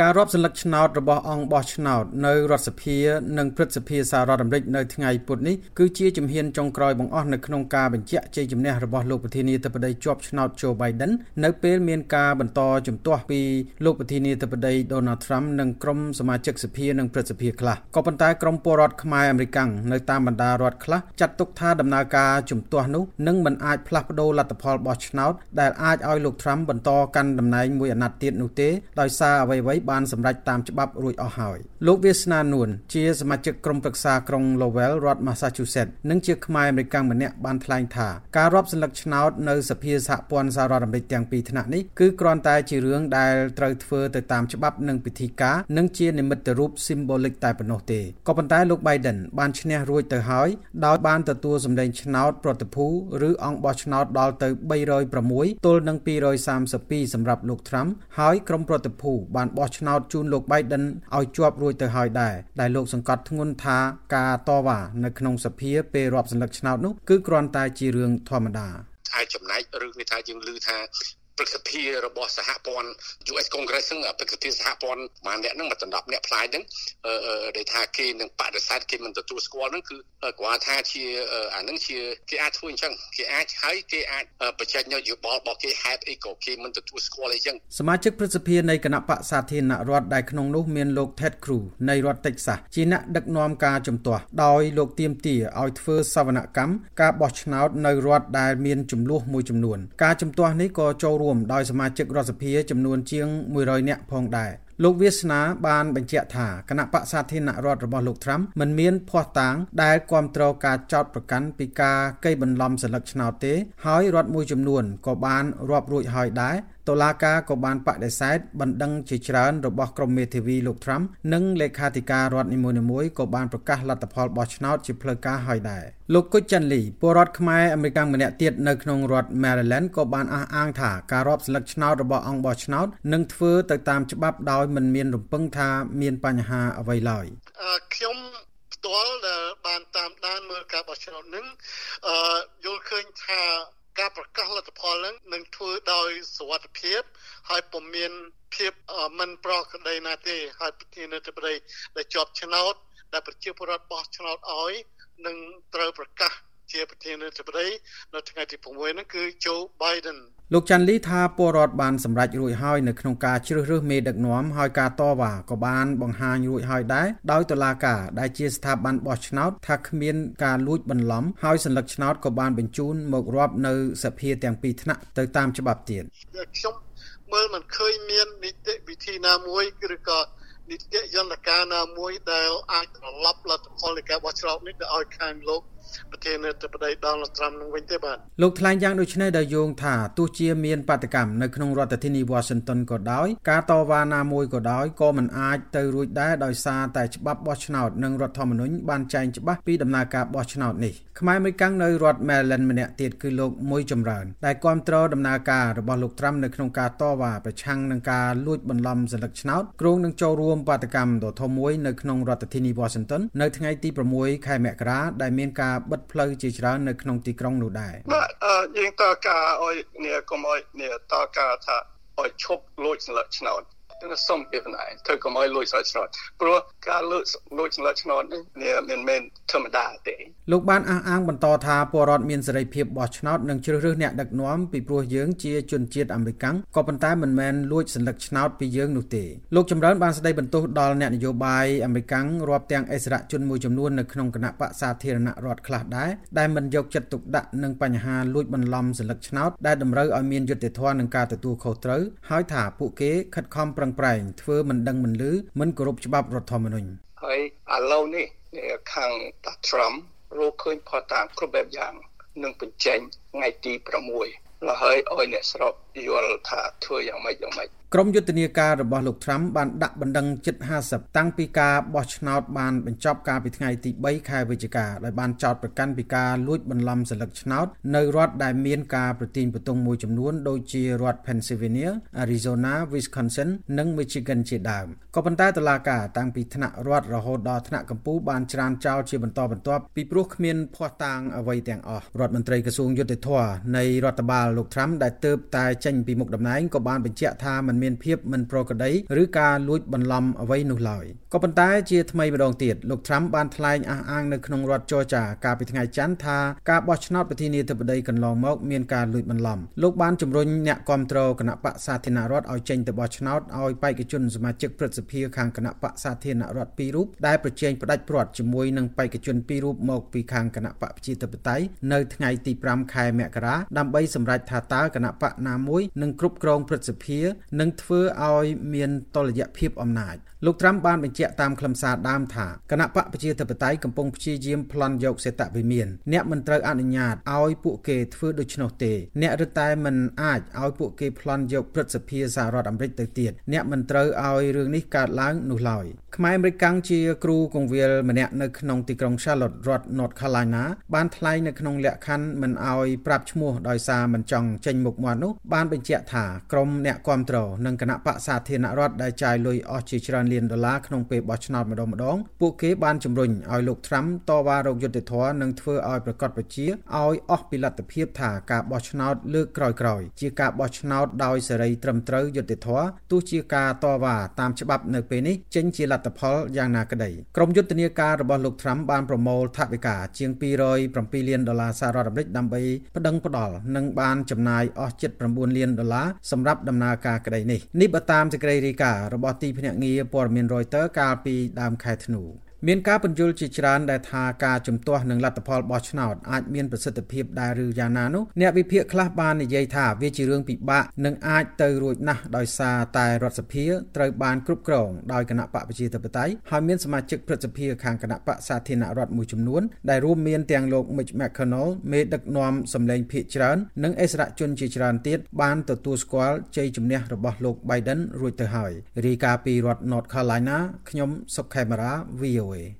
ការរាប់សន្លឹកឆ្នោតរបស់អង្គបោះឆ្នោតនៅរដ្ឋសភា និងព្រឹទ្ធសភាសហរដ្ឋអាមេរិកនៅថ្ងៃពុធនេះគឺជាជំហានចុងក្រោយបង្អស់នៅក្នុងការបញ្ជាក់ជ័យជំនះរបស់លោកប្រធានាធិបតីជាប់ឆ្នោត Joe Biden នៅពេលមានការបន្តជំទាស់ពីលោកប្រធានាធិបតី Donald Trump និងក្រុមសមាជិកសភានិងព្រឹទ្ធសភាខ្លះក៏ប៉ុន្តែក្រុមពលរដ្ឋខ្មែរអាមេរិកនៅតាមបណ្ដារដ្ឋខ្លះចាត់ទុកថាដំណើរការជំទាស់នោះនឹងមិនអាចផ្លាស់ប្ដូរលទ្ធផលបោះឆ្នោតដែលអាចឲ្យលោក Trump បន្តកាន់តំណែងមួយអាណត្តិទៀតនោះទេដោយសារអ្វីៗបានសម្រេចតាមច្បាប់រួចអស់ហើយលោកវាសនានួនជាសមាជិកក្រុមប្រឹក្សាក្រុង Lowell រដ្ឋ Massachusetts និងជាខ្មែរអមេរិកម្នាក់បានថ្លែងថាការរាប់សន្លឹកឆ្នោតនៅសភាសហព័ន្ធសហរដ្ឋអាមេរិកទាំងពីរថ្នាក់នេះគឺគ្រាន់តែជារឿងដែលត្រូវធ្វើទៅតាមច្បាប់និងពិធីការនិងជានិមិត្តរូប symbolic តែប៉ុណ្ណោះទេក៏ប៉ុន្តែលោក Biden បានឈ្នះរួចទៅហើយដោយបានទទួលសម្លេងឆ្នោតប្រតិភូឬអង្គបោះឆ្នោតដល់ទៅ306ទល់នឹង232សម្រាប់លោក Trump ហើយក្រុមប្រតិភូបានបោះឆ្នោតជូនលោក Biden ឲ្យជាប់រួចទៅហើយដែរដែលលោកសង្កត់ធ្ងន់ថាការតវ៉ានៅក្នុងសភាពេលរាប់សន្លឹកឆ្នោតនោះគឺគ្រាន់តែជារឿងធម្មតាអាចចំណែកឬគេថាយើងឮថា ព្រឹទ្ធសភារបស់សហព័ន្ធ US Congress ហ្នឹងព្រឹទ្ធសភាសហព័ន្ធប្រហែលអ្នកហ្នឹងមកដណ្ដប់អ្នកផ្លាយហ្នឹងដែលថាគេនឹងបដិសេធគេមិនទទួលស្គាល់ហ្នឹងគឺគាត់ថាជាអាហ្នឹងជាគេអាចធ្វើអញ្ចឹងគេអាចហើយគេអាចបញ្ចេញយោបល់របស់គេហេតុអីក៏គេមិនទទួលស្គាល់អីចឹងសមាជិកព្រឹទ្ធសភានៃគណៈបកសាធារណរដ្ឋដែលក្នុងនោះមានលោក Ted Cruz នៃរដ្ឋ Texas ជាអ្នកដឹកនាំការជំទាស់ដោយលោកទៀមទាឲ្យធ្វើសវនកម្មការបោះឆ្នោតនៅរដ្ឋដែលមានចំនួនមួយចំនួនការជំទាស់នេះក៏ចូលរួមដោយសមាជិករដ្ឋសភាចំនួនជាង100នាក់ផងដែរលោកវាសនាបានបញ្ជាក់ថាគណៈបកសាធារណរដ្ឋរបស់លោកត្រាំមិនមានភ័ស្តុតាងដែលគ្រប់គ្រងការចោទប្រកាន់ពីការកេងបន្លំសិលឹកឆ្នោតទេ ហើយរដ្ឋមួយចំនួនក៏បានរាប់រួចហើយដែរ តុលាការក៏បានបដិសេធបណ្ដឹងជាច្រើនរបស់ក្រុមមេធាវីលោកត្រាំនិងលេខាធិការរដ្ឋនីមួយៗក៏បានប្រកាសលទ្ធផលបោះឆ្នោតជាផ្លូវការហើយដែរលោកគុជចាន់លីពលរដ្ឋខ្មែរអមេរិកម្នាក់ទៀតនៅក្នុងរដ្ឋ Maryland ក៏បានអះអាងថាការរាប់ស្លឹកឆ្នោតរបស់អង្គបោះឆ្នោតនឹងធ្វើទៅតាមច្បាប់ដោយមិនមានរំពឹងថាមានបញ្ហាអ្វីឡើយខ្ញុំផ្ទាល់ដែលបានតាមដានមើលការបោះឆ្នោតនឹងអឺយល់ឃើញថា ការប្រកាសលទ្ធផលហ្នឹងនឹងធ្វើដោយសុវត្ថិភាព ហើយពុំមានភាពមិនប្រក្រតីណាទេហើយប្រធានាធិបតីដែលជាប់ឆ្នោតដែលប្រជាពលរដ្ឋបោះឆ្នោតឲ្យនឹងត្រូវប្រកាស ជាប្រធានាធិបតីនៅថ្ងៃទី6ហ្នឹងគឺ Joe Biden លោកចាន់លីថាពលរដ្ឋបានសម្រេចរួចហើយនៅក្នុងការជ្រើសរើសមេដឹកនាំហើយការតវ៉ាក៏បានបង្ហាញរួចហើយដែរដោយតុលាការដែលជាស្ថាប័នបោះឆ្នោតថាគ្មានការលួចបន្លំហើយសัญลักษณ์ឆ្នោតក៏បានបញ្ជូនមករាប់នៅសភាទាំងពីរថ្នាក់ទៅតាមច្បាប់ទៀតខ្ញុំមើលមិនឃើញមាននីតិវិធីណាមួយឬក៏នីតិយន្តការណាមួយដែលអាចត្រឡប់លទ្ធផលនៃការបោះឆ្នោតនេះទៅឲ្យខាងលោក ប្រធានាធិបតីដល់ត្រាំនឹងវិញទេបាទលោកថ្លែងយ៉ាងដូចនេះដោយយោងថាទោះជាមានបាតកម្មនៅក្នុងរដ្ឋធានី Washington ក៏ដោយការតវ៉ាណាមួយក៏ដោយក៏មិនអាចទៅរួចដែរដោយសារតែច្បាប់បោះឆ្នោតនិងរដ្ឋធម្មនុញ្ញបានចែងច្បាស់ពីដំណើរការបោះឆ្នោតនេះខ្មែរអមេរិកនៅរដ្ឋ Maryland ម្នាក់ទៀតគឺលោកមួយចម្រើនដែលគ្រប់គ្រងដំណើរការរបស់លោកត្រាំនៅក្នុងការតវ៉ាប្រឆាំងនឹងការលួចបន្លំសន្លឹកឆ្នោតគ្រោងនឹងចូលរួមបាតកម្មដ៏ធំមួយនៅក្នុងរដ្ឋធានី Washington នៅថ្ងៃទី6ខែមករាដែលមានការបិទផ្លូវជាច្រើននៅក្នុងទីក្រុងនោះដែរបាទយើងតើការឲ្យនេះកុំឲ្យនេះតើការថាឲ្យឈប់លួចសន្លឹកឆ្នោត នឹងសុំពីបណ្ដាធ្វើកុំឲ្យលួចស្លឹកឆ្នោតព្រោះការលួចលួចស្លឹកឆ្នោតនេះមិនមែនធម្មតាទេលោកបានអះអាងបន្តថាពលរដ្ឋមានសេរីភាពបោះឆ្នោតនិងជ្រើសរើសអ្នកដឹកនាំពីព្រោះយើងជាជនជាតិអាមេរិកក៏ប៉ុន្តែមិនមែនលួចសន្លឹកឆ្នោតពីយើងនោះទេលោកចម្រើនបានស្ដីបន្ទោសដល់អ្នកនយោបាយអាមេរិករាប់ទាំងអិសរាជជនមួយចំនួននៅក្នុងគណៈបកសាធារណរដ្ឋខ្លះដែរដែលមិនយកចិត្តទុកដាក់នឹងបញ្ហាលួចបន្លំសន្លឹកឆ្នោតដែលតម្រូវឲ្យមានយុត្តិធម៌និងការទទួលខុសត្រូវហើយថាពួកគេខិតខំប្រឹងន់ប្រែងធ្វើមិនដឹងមិនឮមិនគោរពច្បាប់រដ្ឋធម្មនុញ្ញហើយឥឡូវនេះខាងតាត្រាំរកឃើញផតាគ្រប់បែបយ៉ាងនឹងបញ្ចេញថ្ងៃទី6ហើយឲ្យអ្នកស្រុកយល់ថាធ្វើយ៉ាងម៉េចយ៉ាងម៉េច ក្រុមយុទ្ធនាការរបស់លោក Trump បានដាក់បណ្ដឹងជិត50តាំងពីការបោះឆ្នោតបានបញ្ចប់កាលពីថ្ងៃទី3ខែវិច្ឆិកាដោយបានចោទប្រកាន់ពីការលួចបន្លំសន្លឹកឆ្នោតនៅរដ្ឋដែលមានការប្រទីងបន្ទង់មួយចំនួនដូចជារដ្ឋ Pennsylvania, Arizona, Wisconsin និង Michigan ជាដើមក៏ប៉ុន្តែតុលាការតាំងពីថ្នាក់រដ្ឋរហូតដល់ថ្នាក់កំពូលបានច្រានចោលជាបន្តបន្ទាប់ពីព្រោះគ្មានភ័ស្តុតាងអ្វីទាំងអស់រដ្ឋមន្ត្រីក្រសួងយុតិធធនៃរដ្ឋបាលលោក Trump ដែលទើបតែចេញចេញពីមុខតំណែងក៏បានបញ្ជាក់ថាมันមានភាពមិនប្រក្រតីឬការលួចបន្លំអ្វីនោះឡើយក៏ប៉ុន្តែជាថ្មីម្ដងទៀតលោកត្រាំបានថ្លែងអះអាងនៅក្នុងរដ្ឋចរចាកាលពីថ្ងៃច័ន្ទថាការបោះឆ្នោតប្រធានាធិបតីកន្លងមកមានការលួចបន្លំលោកបានជំរុញអ្នកគ្រប់គ្រងគណៈបកសាធារណរដ្ឋឲ្យចេញទៅបោះឆ្នោតឲ្យបេក្ខជនសមាជិកព្រឹទ្ធសភាខាងគណៈបកសាធារណរដ្ឋពីររូបដែលប្រជែងផ្ដាច់ព្រាត់ជាមួយនឹងបេក្ខជនពីររូបមកពីខាងគណៈបកប្រជាធិបតេយ្យនៅថ្ងៃទី5ខែមករាដើម្បីសម្រេចថាតើគណៈបកណាមួយនឹងគ្រប់គ្រងព្រឹទ្ធសភានិងធ្វើឲ្យមានតលយៈភាពអំណាច លោកត្រាំបានបញ្ជាក់តាមខ្លឹមសារដើមថាគណៈបកប្រជាធិបតេយ្យកំពុងព្យាយាមប្លន់យកសេតវិមានអ្នកមិនត្រូវអនុញ្ញាតឲ្យពួកគេធ្វើដូច្នោះទេអ្នករឹតតែមិនអាចឲ្យពួកគេប្លន់យកព្រឹទ្ធសភាសហរដ្ឋអាមេរិកទៅទៀតអ្នកមិនត្រូវឲ្យរឿងនេះកើតឡើងនោះឡើយខ្មែរអាមេរិកកាំងជាគ្រូកងវិលម្នាក់នៅក្នុងទីក្រុង Charlotte រដ្ឋ North Carolina បានថ្លែងនៅក្នុងលក្ខខណ្ឌមិនឲ្យប្រាប់ឈ្មោះដោយសារមិនចង់ចេញមុខមាត់នោះបានបញ្ជាក់ថាក្រុមអ្នកគ្រប់គ្រងនិងគណៈបកសាធារណរដ្ឋដែលចាយលុយអស់ជាច្រើនលានដុល្លារក្នុងពេលបោះឆ្នោតម្ដងម្ដងពួកគេបានជំរុញឲ្យលោកត្រាំតវ៉ារោគយុត្តិធម៌និងធ្វើឲ្យប្រកាសប្រជាឲ្យអស់ពីលទ្ធភាពថាការបោះឆ្នោតលើកក្រោយៗជាការបោះឆ្នោតដោយសេរីត្រឹមត្រូវយុត្តិធម៌ទោះជាការតវ៉ាតាមច្បាប់នៅពេលនេះចេញជាលទ្ធផលយ៉ាងណាក្តីក្រុមយុទ្ធនាការរបស់លោកត្រាំបានប្រមូលថវិកាជាង207លានដុល្លារសហរដ្ឋអាមេរិកដើម្បីប្តឹងផ្តល់និងបានចំណាយអស់79លានដុល្លារសម្រាប់ដំណើរការក្តីនេះនេះបើតាមសេចក្តីរាយការណ៍របស់ទីភ្នាក់ងារព័ត៌មាន Reuters កាលពីដើមខែធ្នូ មានការបញ្យល់ជាច្រើនដែលថាការជំទាស់នឹងលទ្ធផលបោះឆ្នោតអាចមានប្រសិទ្ធភាពដែរឬយ៉ាងណានោះអ្នកវិភាគខ្លះបាននិយាយថាវាជារឿងពិបាកនិងអាចទៅរួចណាស់ដោយសារតែរដ្ឋសភាត្រូវបានគ្រប់គ្រងដោយគណៈបកប្រជាធិបតេយ្យហើយមានសមាជិកព្រឹទ្ធសភាខាងគណៈបកសាធារណរដ្ឋមួយចំនួនដែលរួមមានទាំងលោក Mitch McConnell មេដឹកនាំសម្លេងភាគច្រើននិងអិសរាជជនជាច្រើនទៀតបានទទួលស្គាល់ជ័យជំនះរបស់លោក Biden រួចទៅហើយរាយការណ៍ពីរដ្ឋ North Carolina ខ្ញុំសុកខេមរា VOA Way.